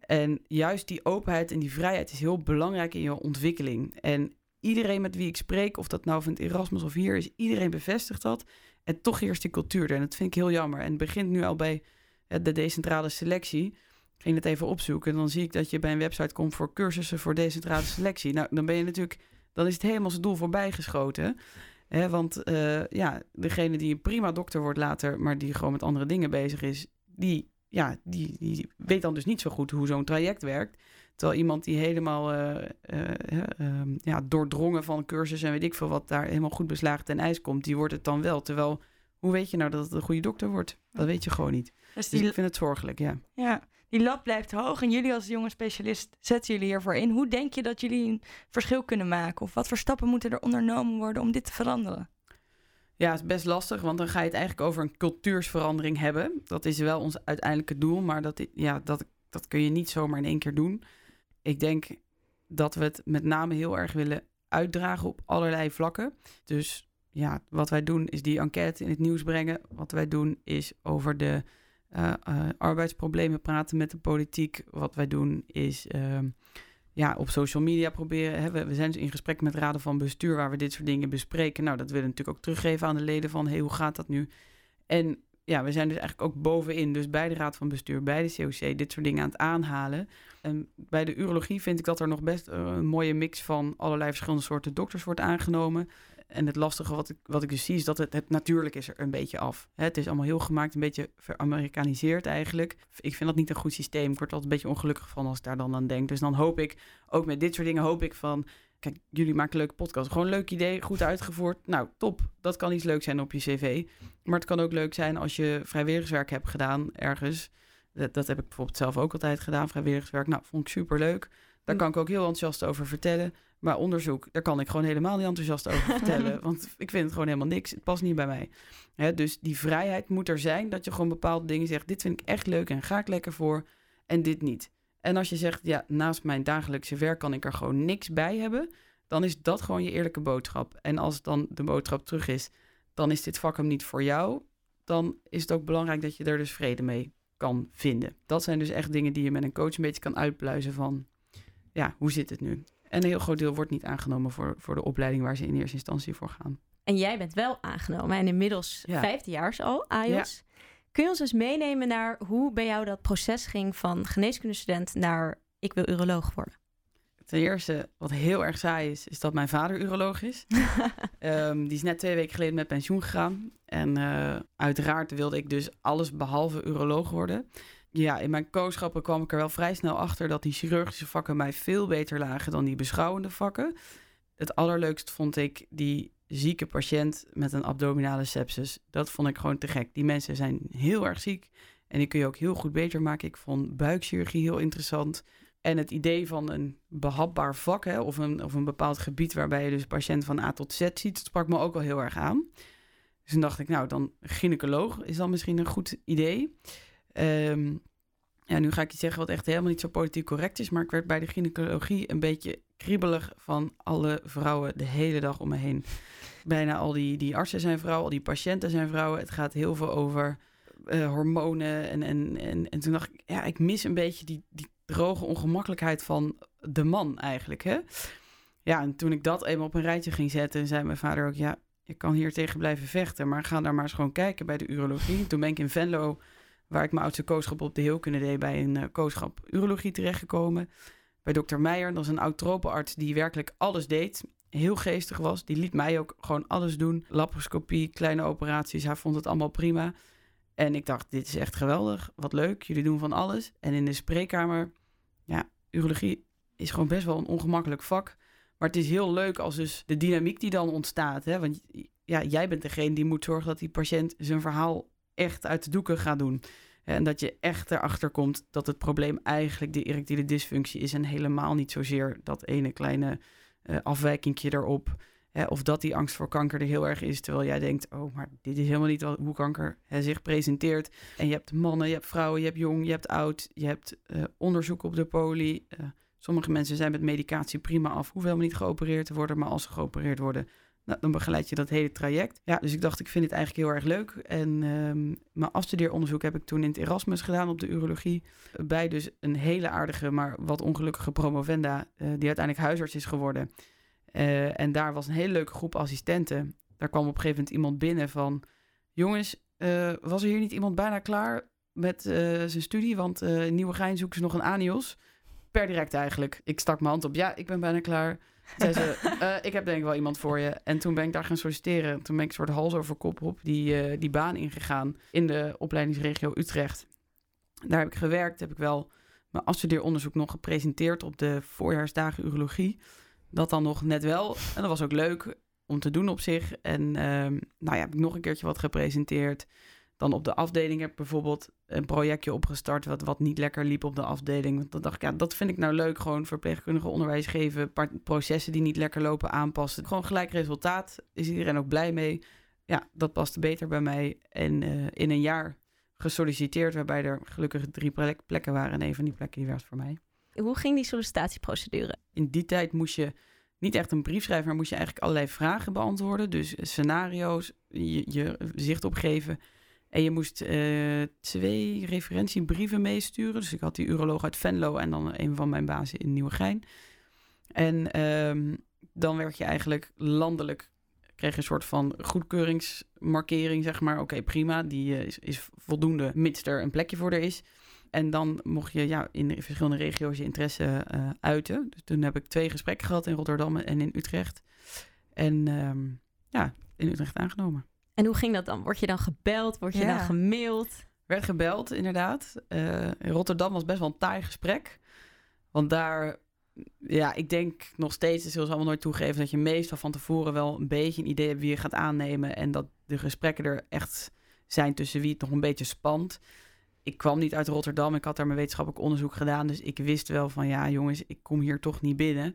En juist die openheid en die vrijheid is heel belangrijk in je ontwikkeling. En iedereen met wie ik spreek, of dat nou van het Erasmus of hier is, iedereen bevestigt dat. En toch heerst die cultuur er. En dat vind ik heel jammer. En het begint nu al bij de decentrale selectie. Ik ging het even opzoeken. En dan zie ik dat je bij een website komt voor cursussen voor decentrale selectie. Nou, dan ben je natuurlijk, dan is het helemaal zijn doel voorbij geschoten. Hè, want eh, ja, degene die een prima dokter wordt later, maar die gewoon met andere dingen bezig is, die, ja, die, die weet dan dus niet zo goed hoe zo'n traject werkt. Terwijl iemand die helemaal eh, eh, eh, ja, doordrongen van cursus en weet ik veel wat, daar helemaal goed beslagen ten ijs komt, die wordt het dan wel. Terwijl, hoe weet je nou dat het een goede dokter wordt? Dat weet je gewoon niet. Dus Dus ik vind het zorgelijk, ja. ja, die lat blijft hoog. En jullie als jonge specialist zetten jullie hiervoor in. Hoe denk je dat jullie een verschil kunnen maken? Of wat voor stappen moeten er ondernomen worden om dit te veranderen? Ja, het is best lastig, want dan ga je het eigenlijk over een cultuursverandering hebben. Dat is wel ons uiteindelijke doel, maar dat, ja, dat, dat kun je niet zomaar in één keer doen. Ik denk dat we het met name heel erg willen uitdragen op allerlei vlakken. Dus ja, wat wij doen is die enquête in het nieuws brengen. Wat wij doen is over de eh, arbeidsproblemen praten met de politiek. Wat wij doen is ehm, ja, op social media proberen. Hè, we, we zijn dus in gesprek met raden van bestuur waar we dit soort dingen bespreken. Nou, dat willen we natuurlijk ook teruggeven aan de leden van hey, hoe gaat dat nu? En ja, we zijn dus eigenlijk ook bovenin, dus bij de Raad van Bestuur, bij de COC, dit soort dingen aan het aanhalen. En bij de urologie vind ik dat er nog best eh, een mooie mix van allerlei verschillende soorten dokters wordt aangenomen. En het lastige wat ik, wat ik dus zie is dat het, het natuurlijk is er een beetje af. Het is allemaal heel gemaakt, een beetje veramerikaniseerd eigenlijk. Ik vind dat niet een goed systeem. Ik word altijd een beetje ongelukkig van als ik daar dan aan denk. Dus dan hoop ik, ook met dit soort dingen hoop ik van... Kijk, jullie maken een leuke podcast. Gewoon een leuk idee, goed uitgevoerd. Nou, top. Dat kan iets leuk zijn op je cv. Maar het kan ook leuk zijn als je vrijwilligerswerk hebt gedaan ergens. Dat, dat heb ik bijvoorbeeld zelf ook altijd gedaan, vrijwilligerswerk. Nou, vond ik super leuk. Daar kan ik ook heel enthousiast over vertellen. Maar onderzoek, daar kan ik gewoon helemaal niet enthousiast over vertellen. want ik vind het gewoon helemaal niks. Het past niet bij mij. Hè, dus die vrijheid moet er zijn. Dat je gewoon bepaalde dingen zegt. Dit vind ik echt leuk en ga ik lekker voor. En dit niet. En als je zegt, ja, naast mijn dagelijkse werk kan ik er gewoon niks bij hebben. Dan is dat gewoon je eerlijke boodschap. En als dan de boodschap terug is, dan is dit vak hem niet voor jou. Dan is het ook belangrijk dat je er dus vrede mee kan vinden. Dat zijn dus echt dingen die je met een coach een beetje kan uitpluizen van, ja, hoe zit het nu? En een heel groot deel wordt niet aangenomen voor, voor de opleiding waar ze in eerste instantie voor gaan. En jij bent wel aangenomen en inmiddels Ja. 15 jaar al, AJOS. Kun je ons eens meenemen naar hoe bij jou dat proces ging van geneeskundestudent naar ik wil uroloog worden? Ten eerste, wat heel erg saai is, is dat mijn vader uroloog is. Ehm, die is net twee weken geleden met pensioen gegaan. En eh, uiteraard wilde ik dus alles behalve uroloog worden. Ja, in mijn kooschappen kwam ik er wel vrij snel achter dat die chirurgische vakken mij veel beter lagen dan die beschouwende vakken. Het allerleukst vond ik die zieke patiënt met een abdominale sepsis. Dat vond ik gewoon te gek. Die mensen zijn heel erg ziek en die kun je ook heel goed beter maken. Ik vond buikchirurgie heel interessant. En het idee van een behapbaar vak hè, of, een, of een bepaald gebied waarbij je dus patiënt van A tot Z ziet, dat sprak me ook wel heel erg aan. Dus toen dacht ik, nou, dan gynaecoloog is dan misschien een goed idee. Ehm, ja, nu ga ik iets zeggen wat echt helemaal niet zo politiek correct is, maar ik werd bij de gynaecologie een beetje kriebelig van alle vrouwen de hele dag om me heen. Bijna al die, die artsen zijn vrouwen, al die patiënten zijn vrouwen. Het gaat heel veel over eh, hormonen. En, en, en, en toen dacht ik, ja, ik mis een beetje die, die droge ongemakkelijkheid van de man eigenlijk. Hè? Ja, en toen ik dat eenmaal op een rijtje ging zetten, zei mijn vader ook, ja, je kan hier tegen blijven vechten, maar ga daar maar eens gewoon kijken bij de urologie. Toen ben ik in Venlo, waar ik mijn oudste kooschap op de Heelkunde deed, bij een uh, kooschap urologie terechtgekomen. Bij dokter Meijer, dat is een oud tropenarts die werkelijk alles deed. Heel geestig was. Die liet mij ook gewoon alles doen. Laparoscopie, kleine operaties. Hij vond het allemaal prima. En ik dacht, dit is echt geweldig. Wat leuk. Jullie doen van alles. En in de spreekkamer, ja, urologie is gewoon best wel een ongemakkelijk vak. Maar het is heel leuk als dus de dynamiek die dan ontstaat. Hè? Want ja, jij bent degene die moet zorgen dat die patiënt zijn verhaal echt uit de doeken gaat doen. En dat je echt erachter komt dat het probleem eigenlijk de erectiele dysfunctie is. En helemaal niet zozeer dat ene kleine uh, afwijkingje erop. Hè, of dat die angst voor kanker er heel erg is. Terwijl jij denkt, oh, maar dit is helemaal niet hoe kanker zich presenteert. En je hebt mannen, je hebt vrouwen, je hebt jong, je hebt oud. Je hebt uh, onderzoek op de poli. Uh, sommige mensen zijn met medicatie prima af. Hoeven helemaal niet geopereerd te worden. Maar als ze geopereerd worden, nou, dan begeleid je dat hele traject. Ja, dus ik dacht, ik vind het eigenlijk heel erg leuk. En um, mijn afstudeeronderzoek heb ik toen in het Erasmus gedaan op de urologie. Bij dus een hele aardige, maar wat ongelukkige promovenda, uh, die uiteindelijk huisarts is geworden. Uh, en daar was een hele leuke groep assistenten. Daar kwam op een gegeven moment iemand binnen van... Jongens, uh, was er hier niet iemand bijna klaar met zijn studie? Want in Nieuwegein zoeken ze nog een anios. Per direct eigenlijk. Ik stak mijn hand op. Ja, ik ben bijna klaar. Zei ze, uh, ik heb denk ik wel iemand voor je. En toen ben ik daar gaan solliciteren. Toen ben ik een soort hals over kop op die, uh, die baan ingegaan in de opleidingsregio Utrecht. Daar heb ik gewerkt. Heb ik wel mijn afstudeeronderzoek nog gepresenteerd op de voorjaarsdagen urologie. Dat dan nog net wel. En dat was ook leuk om te doen op zich. En uh, nou ja, heb ik nog een keertje wat gepresenteerd. Dan op de afdeling heb ik bijvoorbeeld een projectje opgestart wat, wat niet lekker liep op de afdeling. Want dan dacht ik, ja, dat vind ik nou leuk. Gewoon verpleegkundige onderwijs geven, processen die niet lekker lopen aanpassen. Gewoon gelijk resultaat. Is iedereen ook blij mee? Ja, dat paste beter bij mij. En uh, in een jaar gesolliciteerd, waarbij er gelukkig drie plek, plekken waren. En een van die plekken die was voor mij. Hoe ging die sollicitatieprocedure? In die tijd moest je niet echt een brief schrijven, maar moest je eigenlijk allerlei vragen beantwoorden. Dus scenario's, je, je zicht opgeven. En je moest uh, twee referentiebrieven meesturen. Dus ik had die uroloog uit Venlo en dan een van mijn bazen in Nieuwegein. En um, dan werd je eigenlijk landelijk, kreeg een soort van goedkeuringsmarkering, zeg maar. Oké, prima, die eh, is, is voldoende, mits er een plekje voor er is. En dan mocht je ja, in de verschillende regio's je interesse eh, uiten. Dus toen heb ik twee gesprekken gehad in Rotterdam en in Utrecht. En ehm, ja, in Utrecht aangenomen. En hoe ging dat dan? Word je dan gebeld? Word je Ja. dan gemaild? Werd gebeld, inderdaad. Eh, in Rotterdam was best wel een taai gesprek. Want daar, ja, ik denk nog steeds, dat zullen ze allemaal nooit toegeven, dat je meestal van tevoren wel een beetje een idee hebt wie je gaat aannemen. En dat de gesprekken er echt zijn tussen wie het nog een beetje spant. Ik kwam niet uit Rotterdam, ik had daar mijn wetenschappelijk onderzoek gedaan. Dus ik wist wel van, ja jongens, ik kom hier toch niet binnen.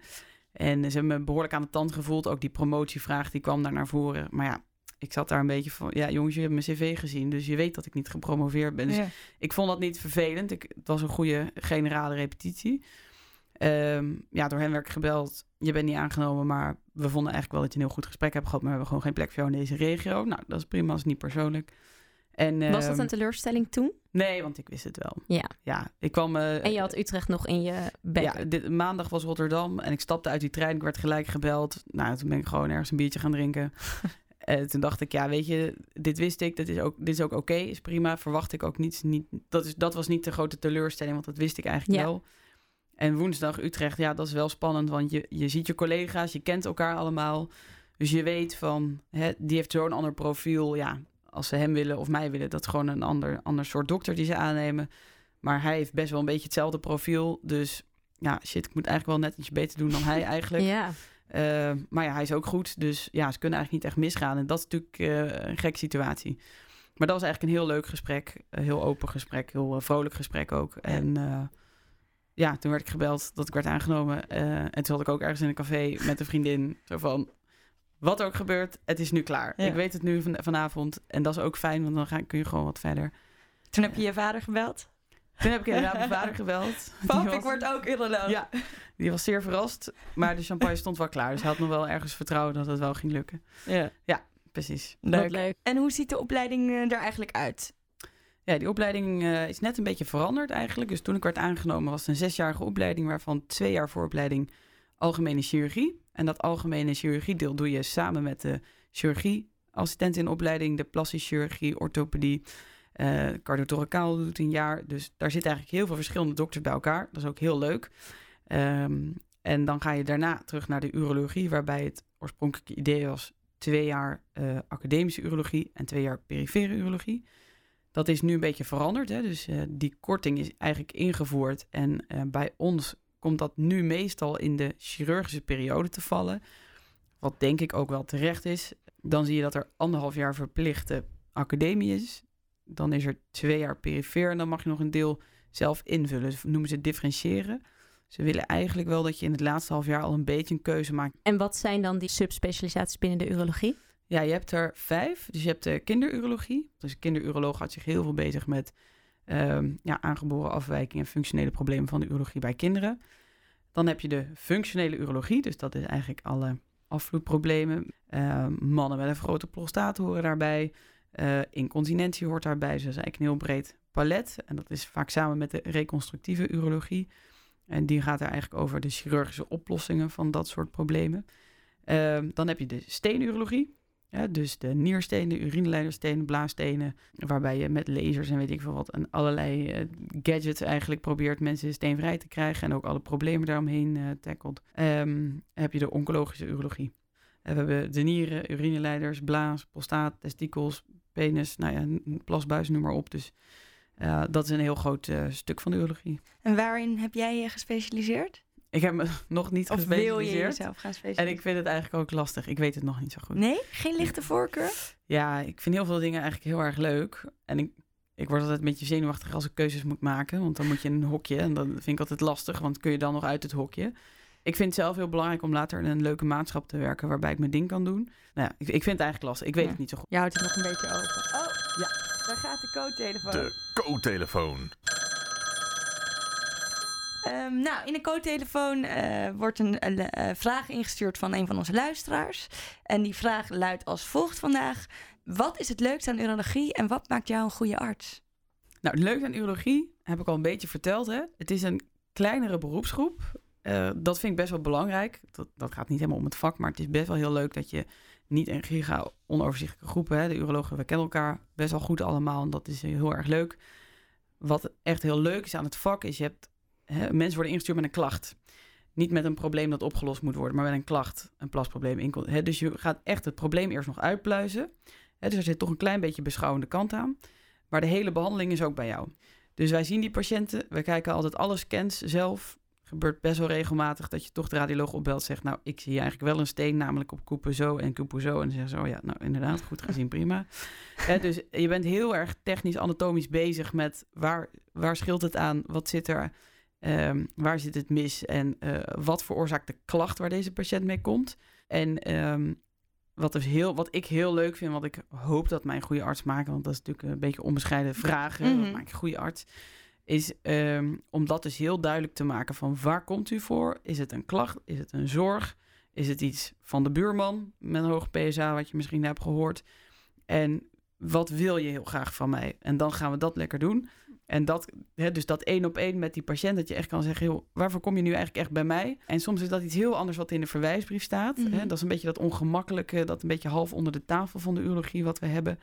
En ze hebben me behoorlijk aan de tand gevoeld. Ook die promotievraag, die kwam daar naar voren. Maar ja, ik zat daar een beetje van, ja jongens, je hebt mijn cv gezien. Dus je weet dat ik niet gepromoveerd ben. Dus Ja. ik vond dat niet vervelend. Ik, het was een goede generale repetitie. Ehm, ja, door hen werd ik gebeld. Je bent niet aangenomen, maar we vonden eigenlijk wel dat je een heel goed gesprek hebt gehad. Maar we hebben gewoon geen plek voor jou in deze regio. Nou, dat is prima, dat is niet persoonlijk. En, Was dat ehm, een teleurstelling toen? Nee, want ik wist het wel. Ja. Ja, ik kwam... eh, En je had Utrecht nog in je bek. ja, dit, maandag was Rotterdam en ik stapte uit die trein. Ik werd gelijk gebeld. Nou, toen ben ik gewoon ergens een biertje gaan drinken. En toen dacht ik, ja, weet je, dit wist ik. Dat is ook, dit is ook oké, is prima. Verwacht ik ook niet. niet dat, is, dat was niet de grote teleurstelling, want dat wist ik eigenlijk Ja. wel. En woensdag Utrecht, ja, dat is wel spannend. Want je, je ziet je collega's, je kent elkaar allemaal. Dus je weet van, hè, die heeft zo'n ander profiel. Ja, als ze hem willen of mij willen, dat is gewoon een ander, ander soort dokter die ze aannemen. Maar hij heeft best wel een beetje hetzelfde profiel. Dus ja, shit, ik moet eigenlijk wel net iets beter doen dan hij eigenlijk. Ja. Eh, maar ja, hij is ook goed. Dus ja, ze kunnen eigenlijk niet echt misgaan. En dat is natuurlijk eh, een gekke situatie. Maar dat was eigenlijk een heel leuk gesprek. Een heel open gesprek. Heel eh, vrolijk gesprek ook. En ja, toen werd ik gebeld dat ik werd aangenomen. En toen zat ik ook ergens in een café met een vriendin. Zo van, wat ook gebeurt, het is nu klaar. Ja. Ik weet het nu van, vanavond. En dat is ook fijn, want dan ga, kun je gewoon wat verder. Toen heb je je vader gebeld. Toen heb ik inderdaad mijn vader gebeld. Die Pap, ik word ook uroloog. Ja, die was zeer verrast. Maar de champagne stond wel klaar. Dus hij had nog wel ergens vertrouwen dat het wel ging lukken. ja. Precies. Wat Leuk. leuk. En hoe ziet de opleiding eh, er eigenlijk uit? Ja, die opleiding eh, is net een beetje veranderd eigenlijk. Dus toen ik werd aangenomen was het een zesjarige opleiding... waarvan twee jaar vooropleiding algemene chirurgie. En dat algemene chirurgiedeel doe je samen met de chirurgieassistent in opleiding... de plastische chirurgie, orthopedie, eh cardiotoracaal doet een jaar. Dus daar zitten eigenlijk heel veel verschillende dokters bij elkaar. Dat is ook heel leuk. Ehm, en dan ga je daarna terug naar de urologie... waarbij het oorspronkelijke idee was... twee jaar eh, academische urologie en twee jaar perifere urologie... Dat is nu een beetje veranderd. Hè? Dus eh, die korting is eigenlijk ingevoerd. En bij ons komt dat nu meestal in de chirurgische periode te vallen. Wat denk ik ook wel terecht is. Dan zie je dat er anderhalf jaar verplichte academie is. Dan is er twee jaar perifeer. En dan mag je nog een deel zelf invullen. Noemen ze differentiëren. Ze willen eigenlijk wel dat je in het laatste half jaar al een beetje een keuze maakt. En wat zijn dan die subspecialisaties binnen de urologie? Ja, je hebt er vijf. Dus je hebt de kinderurologie. Dus de kinderuroloog houdt zich heel veel bezig met ehm, ja, aangeboren afwijkingen en functionele problemen van de urologie bij kinderen. Dan heb je de functionele urologie. Dus dat is eigenlijk alle afvloedproblemen. Ehm, mannen met een grote prostaat horen daarbij. Eh, incontinentie hoort daarbij. Dus eigenlijk een heel breed palet. En dat is vaak samen met de reconstructieve urologie. En die gaat er eigenlijk over de chirurgische oplossingen van dat soort problemen. Ehm, dan heb je de steenurologie. Dus de nierstenen, urineleiderstenen, blaasstenen, waarbij je met lasers en weet ik veel wat en allerlei eh, gadgets eigenlijk probeert mensen steenvrij te krijgen en ook alle problemen daaromheen eh tackelt. Ehm, heb je de oncologische urologie. We hebben de nieren, urineleiders, blaas, prostaat, testikels, penis, nou ja, plasbuis, noem maar op. Dus dat is een heel groot eh, stuk van de urologie. En waarin heb jij je gespecialiseerd? Ik heb me nog niet Of wil je gespecialiseerd. jezelf gaan En specialiseren? ik vind het eigenlijk ook lastig. Ik weet het nog niet zo goed. Nee? Geen lichte voorkeur? Ja, ik vind heel veel dingen eigenlijk heel erg leuk. En ik, ik word altijd een beetje zenuwachtig als ik keuzes moet maken. Want dan moet je in een hokje. En dat vind ik altijd lastig, want kun je dan nog uit het hokje. Ik vind het zelf heel belangrijk om later in een leuke maatschap te werken... waarbij ik mijn ding kan doen. Nou ja, ik, ik vind het eigenlijk lastig. Ik weet Ja. het niet zo goed. Je houdt het nog een beetje open. Oh, Ja. daar gaat de code-telefoon. De co-telefoon. Ehm, nou, in de code-telefoon eh, wordt een eh, eh, vraag ingestuurd van een van onze luisteraars. En die vraag luidt als volgt vandaag. Wat is het leukste aan urologie en wat maakt jou een goede arts? Nou, het leuke aan urologie heb ik al een beetje verteld. Hè? Het is een kleinere beroepsgroep. Eh, dat vind ik best wel belangrijk. Dat, dat gaat niet helemaal om het vak, maar het is best wel heel leuk dat je niet een giga onoverzichtelijke groepen. Hè. De urologen, we kennen elkaar best wel goed allemaal. En dat is heel erg leuk. Wat echt heel leuk is aan het vak, is je hebt... Hè, mensen worden ingestuurd met een klacht. Niet met een probleem dat opgelost moet worden, maar met een klacht, een plasprobleem. In, hè, dus je gaat echt het probleem eerst nog uitpluizen. Hè, dus er zit toch een klein beetje beschouwende kant aan. Maar de hele behandeling is ook bij jou. Dus wij zien die patiënten, we kijken altijd alle scans zelf. Gebeurt best wel regelmatig dat je toch de radioloog opbelt zegt... nou, ik zie eigenlijk wel een steen, namelijk op koepen zo en koepen zo. En dan zeggen ze, oh ja, nou inderdaad, goed gezien, prima. Hè, dus je bent heel erg technisch, anatomisch bezig met... waar, waar scheelt het aan, wat zit er, ehm, waar zit het mis... en eh, wat veroorzaakt de klacht waar deze patiënt mee komt. En ehm, wat, dus heel, wat ik heel leuk vind, wat ik hoop dat mijn goede arts maken, want dat is natuurlijk een beetje onbescheiden vragen. Mhm. Wat maakt een goede arts? Is ehm, om dat dus heel duidelijk te maken van waar komt u voor? Is het een klacht? Is het een zorg? Is het iets van de buurman met een hoge PSA, wat je misschien hebt gehoord? En wat wil je heel graag van mij? En dan gaan we dat lekker doen. En dat, hè, dus dat één op één met die patiënt, dat je echt kan zeggen, joh, waarvoor kom je nu eigenlijk echt bij mij? En soms is dat iets heel anders wat in de verwijsbrief staat. Mhm. Hè? Dat is een beetje dat ongemakkelijke, dat een beetje half onder de tafel van de urologie wat we hebben.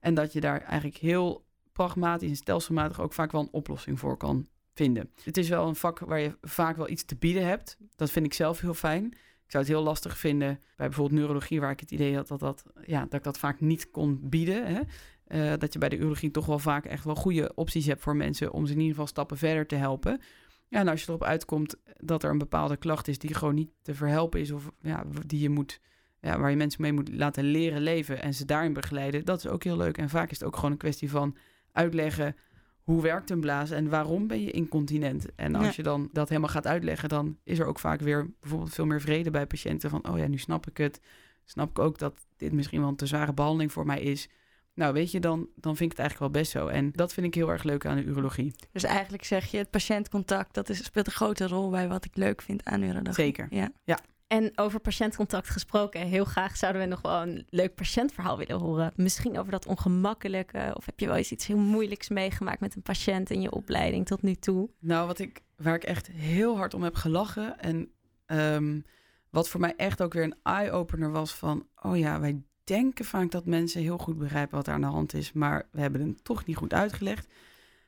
En dat je daar eigenlijk heel pragmatisch en stelselmatig ook vaak wel een oplossing voor kan vinden. Het is wel een vak waar je vaak wel iets te bieden hebt. Dat vind ik zelf heel fijn. Ik zou het heel lastig vinden bij bijvoorbeeld neurologie, waar ik het idee had dat, dat, ja, dat ik dat vaak niet kon bieden. Hè? Eh, dat je bij de urologie toch wel vaak echt wel goede opties hebt voor mensen om ze in ieder geval stappen verder te helpen. Ja, en als je erop uitkomt dat er een bepaalde klacht is die gewoon niet te verhelpen is, of ja, die je moet, ja, waar je mensen mee moet laten leren leven en ze daarin begeleiden, dat is ook heel leuk. En vaak is het ook gewoon een kwestie van uitleggen hoe werkt een blaas en waarom ben je incontinent. En als Ja. je dan dat helemaal gaat uitleggen, dan is er ook vaak weer bijvoorbeeld veel meer vrede bij patiënten van, oh ja, nu snap ik het. Snap ik ook dat dit misschien wel een te zware behandeling voor mij is. Nou, weet je, dan, dan vind ik het eigenlijk wel best zo. En dat vind ik heel erg leuk aan de urologie. Dus eigenlijk zeg je, het patiëntcontact, dat is, speelt een grote rol bij wat ik leuk vind aan urologie. Zeker. Ja. En over patiëntcontact gesproken, heel graag zouden we nog wel een leuk patiëntverhaal willen horen. Misschien over dat ongemakkelijke, of heb je wel eens iets heel moeilijks meegemaakt met een patiënt in je opleiding tot nu toe? Nou, wat ik, waar ik echt heel hard om heb gelachen. En ehm, wat voor mij echt ook weer een eye-opener was van... oh ja, wij denken vaak dat mensen heel goed begrijpen wat er aan de hand is... maar we hebben het toch niet goed uitgelegd.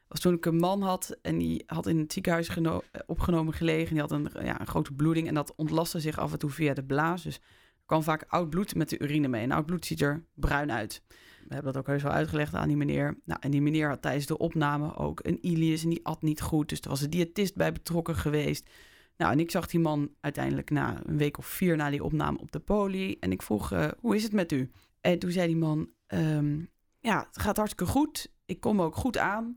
Was toen ik een man had en die had in het ziekenhuis eh, opgenomen gelegen. Die had een, ja, een grote bloeding en dat ontlastte zich af en toe via de blaas. Dus er kwam vaak oud bloed met de urine mee. En oud bloed ziet er bruin uit. We hebben dat ook heus wel uitgelegd aan die meneer. Nou, en die meneer had tijdens de opname ook een ilius en die at niet goed. Dus er was een diëtist bij betrokken geweest. Nou, en ik zag die man uiteindelijk na een week of vier na die opname op de poli. En ik vroeg, eh, hoe is het met u? En toen zei die man, ehm, ja, het gaat hartstikke goed. Ik kom ook goed aan.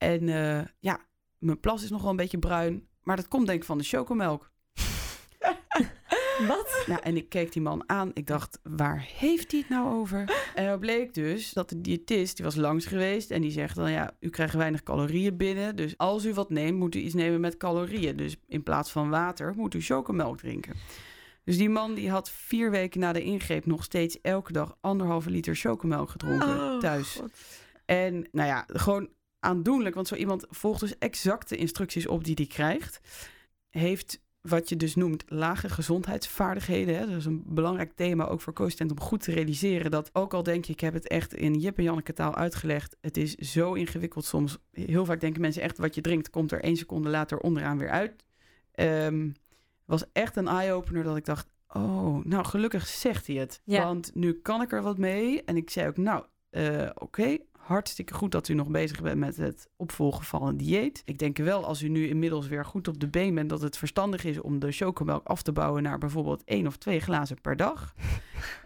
En eh, ja, mijn plas is nog wel een beetje bruin. Maar dat komt denk ik van de chocomelk. Wat? Nou, en ik keek die man aan. Ik dacht, waar heeft hij het nou over? En het bleek dus dat de diëtist, die was langs geweest... en die zegt dan, ja, u krijgt weinig calorieën binnen... dus als u wat neemt, moet u iets nemen met calorieën. Dus in plaats van water moet u chocomelk drinken. Dus die man die had vier weken na de ingreep... nog steeds elke dag anderhalve liter chocomelk gedronken Oh, thuis. God. En nou ja, gewoon aandoenlijk, want zo iemand volgt dus exact de instructies op die hij krijgt. Heeft wat je dus noemt lage gezondheidsvaardigheden. Hè? Dat is een belangrijk thema ook voor co-assistent om goed te realiseren dat ook al denk je, ik heb het echt in Jip en Janneke taal uitgelegd. Het is zo ingewikkeld soms. Heel vaak denken mensen echt wat je drinkt komt er één seconde later onderaan weer uit. Ehm, was echt een eye-opener dat ik dacht, oh, nou gelukkig zegt hij het. Ja. Want nu kan ik er wat mee. En ik zei ook, nou, eh, oké, hartstikke goed dat u nog bezig bent met het opvolgen van een dieet. Ik denk wel, als u nu inmiddels weer goed op de been bent, dat het verstandig is om de chocomelk af te bouwen naar bijvoorbeeld één of twee glazen per dag.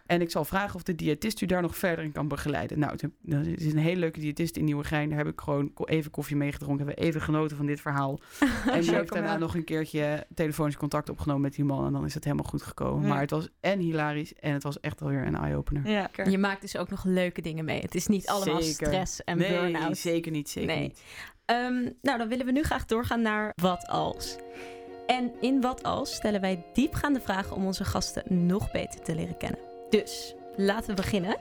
En ik zal vragen of de diëtist u daar nog verder in kan begeleiden. Nou, het het is een hele leuke diëtist in Nieuwegein. Daar heb ik gewoon even koffie mee gedronken. Hebben we even genoten van dit verhaal. En die heeft daarna nog een keertje telefonisch contact opgenomen met die man. En dan is het helemaal goed gekomen. Ja. Maar het was en hilarisch en het was echt alweer een eye-opener. Ja. Je maakt dus ook nog leuke dingen mee. Het is niet allemaal Zeker. stress en nee, burn-out. zeker niet. Zeker Nee. niet. Ehm, nou, dan willen we nu graag doorgaan naar wat als. En in wat als stellen wij diepgaande vragen om onze gasten nog beter te leren kennen. Dus laten we beginnen.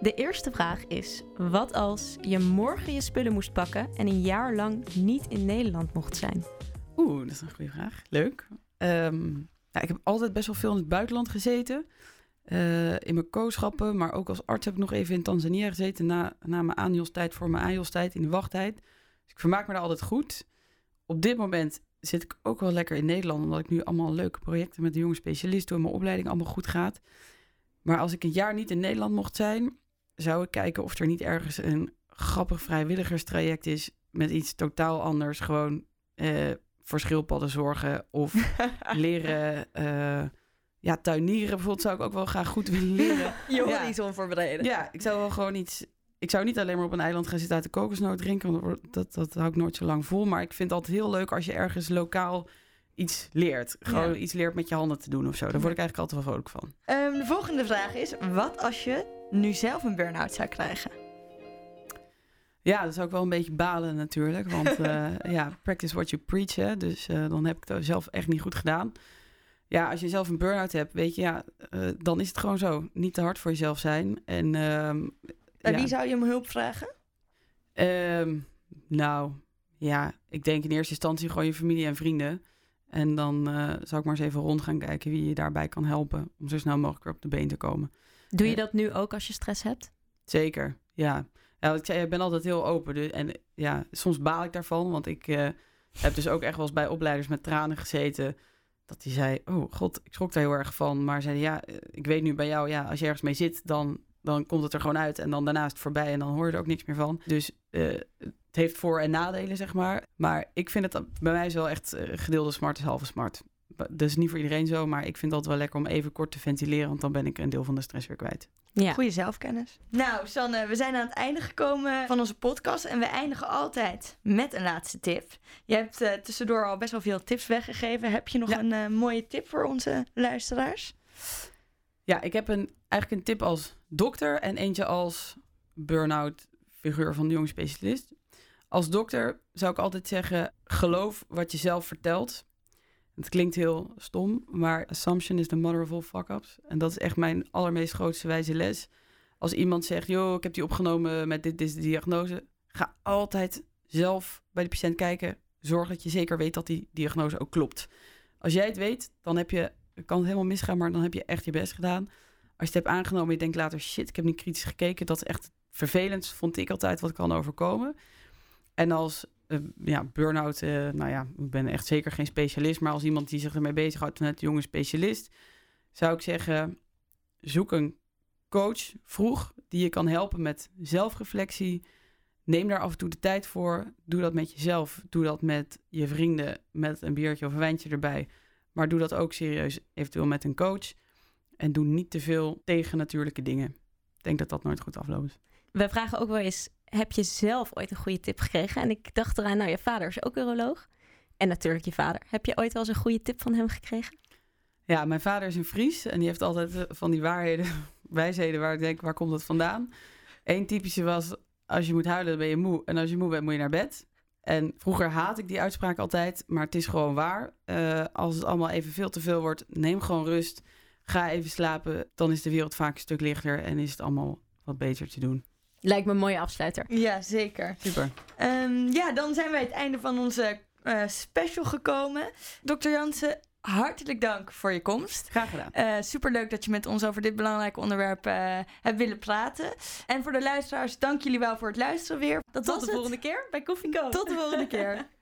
De eerste vraag is: wat als je morgen je spullen moest pakken en een jaar lang niet in Nederland mocht zijn? Oeh, dat is een goede vraag. Leuk. Ehm, ja, ik heb altijd best wel veel in het buitenland gezeten. eh, in mijn kooschappen, maar ook als arts heb ik nog even in Tanzania gezeten na, na mijn aanjolstijd voor mijn aanjolstijd in de wachttijd. Dus ik vermaak me daar altijd goed. Op dit moment zit ik ook wel lekker in Nederland, omdat ik nu allemaal leuke projecten met de jonge specialisten doe en mijn opleiding allemaal goed gaat. Maar als ik een jaar niet in Nederland mocht zijn, zou ik kijken of er niet ergens een grappig vrijwilligerstraject is met iets totaal anders. Gewoon eh, voor schildpadden zorgen of leren. eh, ja, tuinieren bijvoorbeeld zou ik ook wel graag goed willen leren. Je hoort Ja. iets onvoorbereiden. Ja, ik zou wel gewoon iets. Ik zou niet alleen maar op een eiland gaan zitten uit de kokosnoot drinken, want dat dat, dat hou ik nooit zo lang vol. Maar ik vind het altijd heel leuk als je ergens lokaal iets leert. Gewoon Ja. iets leert met je handen te doen of zo. Daar word ik eigenlijk altijd wel vrolijk van. Ehm, de volgende vraag is: wat als je nu zelf een burn-out zou krijgen? Ja, dat zou ik wel een beetje balen natuurlijk. Want eh, ja, practice what you preach. Hè, dus eh, dan heb ik het zelf echt niet goed gedaan. Ja, als je zelf een burn-out hebt, weet je, ja, eh, dan is het gewoon zo. Niet te hard voor jezelf zijn. En ehm, Bij ja. wie zou je om hulp vragen? Ehm, nou, ja, ik denk in eerste instantie gewoon je familie en vrienden. En dan eh, zou ik maar eens even rond gaan kijken wie je daarbij kan helpen. Om zo snel mogelijk weer op de been te komen. Doe je Ja. dat nu ook als je stress hebt? Zeker, ja. ja ik zei, ik ben altijd heel open. Dus, en ja, soms baal ik daarvan. Want ik eh, heb dus ook echt wel eens bij opleiders met tranen gezeten. Dat die zei, oh god, ik schrok daar heel erg van. Maar zeiden, ja, eh, ik weet nu bij jou, ja, als je ergens mee zit, dan, dan komt het er gewoon uit. En dan daarna is het voorbij en dan hoor je er ook niks meer van. Dus eh, het heeft voor- en nadelen, zeg maar. Maar ik vind het bij mij is wel echt eh, gedeelde smart is halve smart. Dat is niet voor iedereen zo, maar ik vind het altijd wel lekker om even kort te ventileren. Want dan ben ik een deel van de stress weer kwijt. Ja. Goede zelfkennis. Nou, Sanne, we zijn aan het einde gekomen van onze podcast. En we eindigen altijd met een laatste tip. Je hebt eh, tussendoor al best wel veel tips weggegeven. Heb je nog Ja. een mooie tip voor onze luisteraars? Ja, ik heb een, eigenlijk een tip als dokter en eentje als burn-out figuur van de jonge specialist. Als dokter zou ik altijd zeggen, geloof wat je zelf vertelt. Het klinkt heel stom, maar assumption is the mother of all fuck-ups. En dat is echt mijn allermeest grootste wijze les. Als iemand zegt, joh, ik heb die opgenomen met dit, dit is de diagnose. Ga altijd zelf bij de patiënt kijken. Zorg dat je zeker weet dat die diagnose ook klopt. Als jij het weet, dan heb je, kan het helemaal misgaan, maar dan heb je echt je best gedaan. Als je het hebt aangenomen en je denkt later, shit, ik heb niet kritisch gekeken. Dat is echt vervelend, vond ik altijd, wat kan overkomen. En als eh, ja, burn-out, eh, nou ja, ik ben echt zeker geen specialist, maar als iemand die zich ermee bezighoudt, net jonge specialist, zou ik zeggen, zoek een coach vroeg die je kan helpen met zelfreflectie. Neem daar af en toe de tijd voor. Doe dat met jezelf. Doe dat met je vrienden, met een biertje of een wijntje erbij. Maar doe dat ook serieus, eventueel met een coach. En doe niet te veel tegen natuurlijke dingen. Ik denk dat dat nooit goed afloopt. We vragen ook wel eens, heb je zelf ooit een goede tip gekregen? En ik dacht eraan, nou, je vader is ook uroloog. En natuurlijk je vader. Heb je ooit wel eens een goede tip van hem gekregen? Ja, mijn vader is een Fries en die heeft altijd eh, van die waarheden, wijsheden waar ik denk, waar komt dat vandaan? Eén typische was, als je moet huilen, dan ben je moe. En als je moe bent, moet je naar bed. En vroeger haat ik die uitspraak altijd, maar het is gewoon waar. Eh, als het allemaal even veel te veel wordt, neem gewoon rust. Ga even slapen, dan is de wereld vaak een stuk lichter en is het allemaal wat beter te doen. Lijkt me een mooie afsluiter. Ja, zeker. Super. Ehm, ja, dan zijn wij het einde van onze eh, special gekomen. Dr. Jansen, hartelijk dank voor je komst. Graag gedaan. Eh superleuk dat je met ons over dit belangrijke onderwerp eh, hebt willen praten. En voor de luisteraars, dank jullie wel voor het luisteren weer. Dat Tot was de het. volgende keer bij Koffie Co. Tot de volgende keer.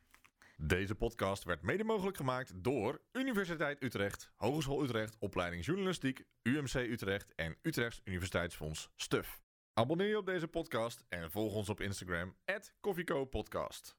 Deze podcast werd mede mogelijk gemaakt door Universiteit Utrecht, Hogeschool Utrecht, Opleiding Journalistiek, UMC Utrecht en Utrechts Universiteitsfonds STUF. Abonneer je op deze podcast en volg ons op Instagram, @koffiecopodcast.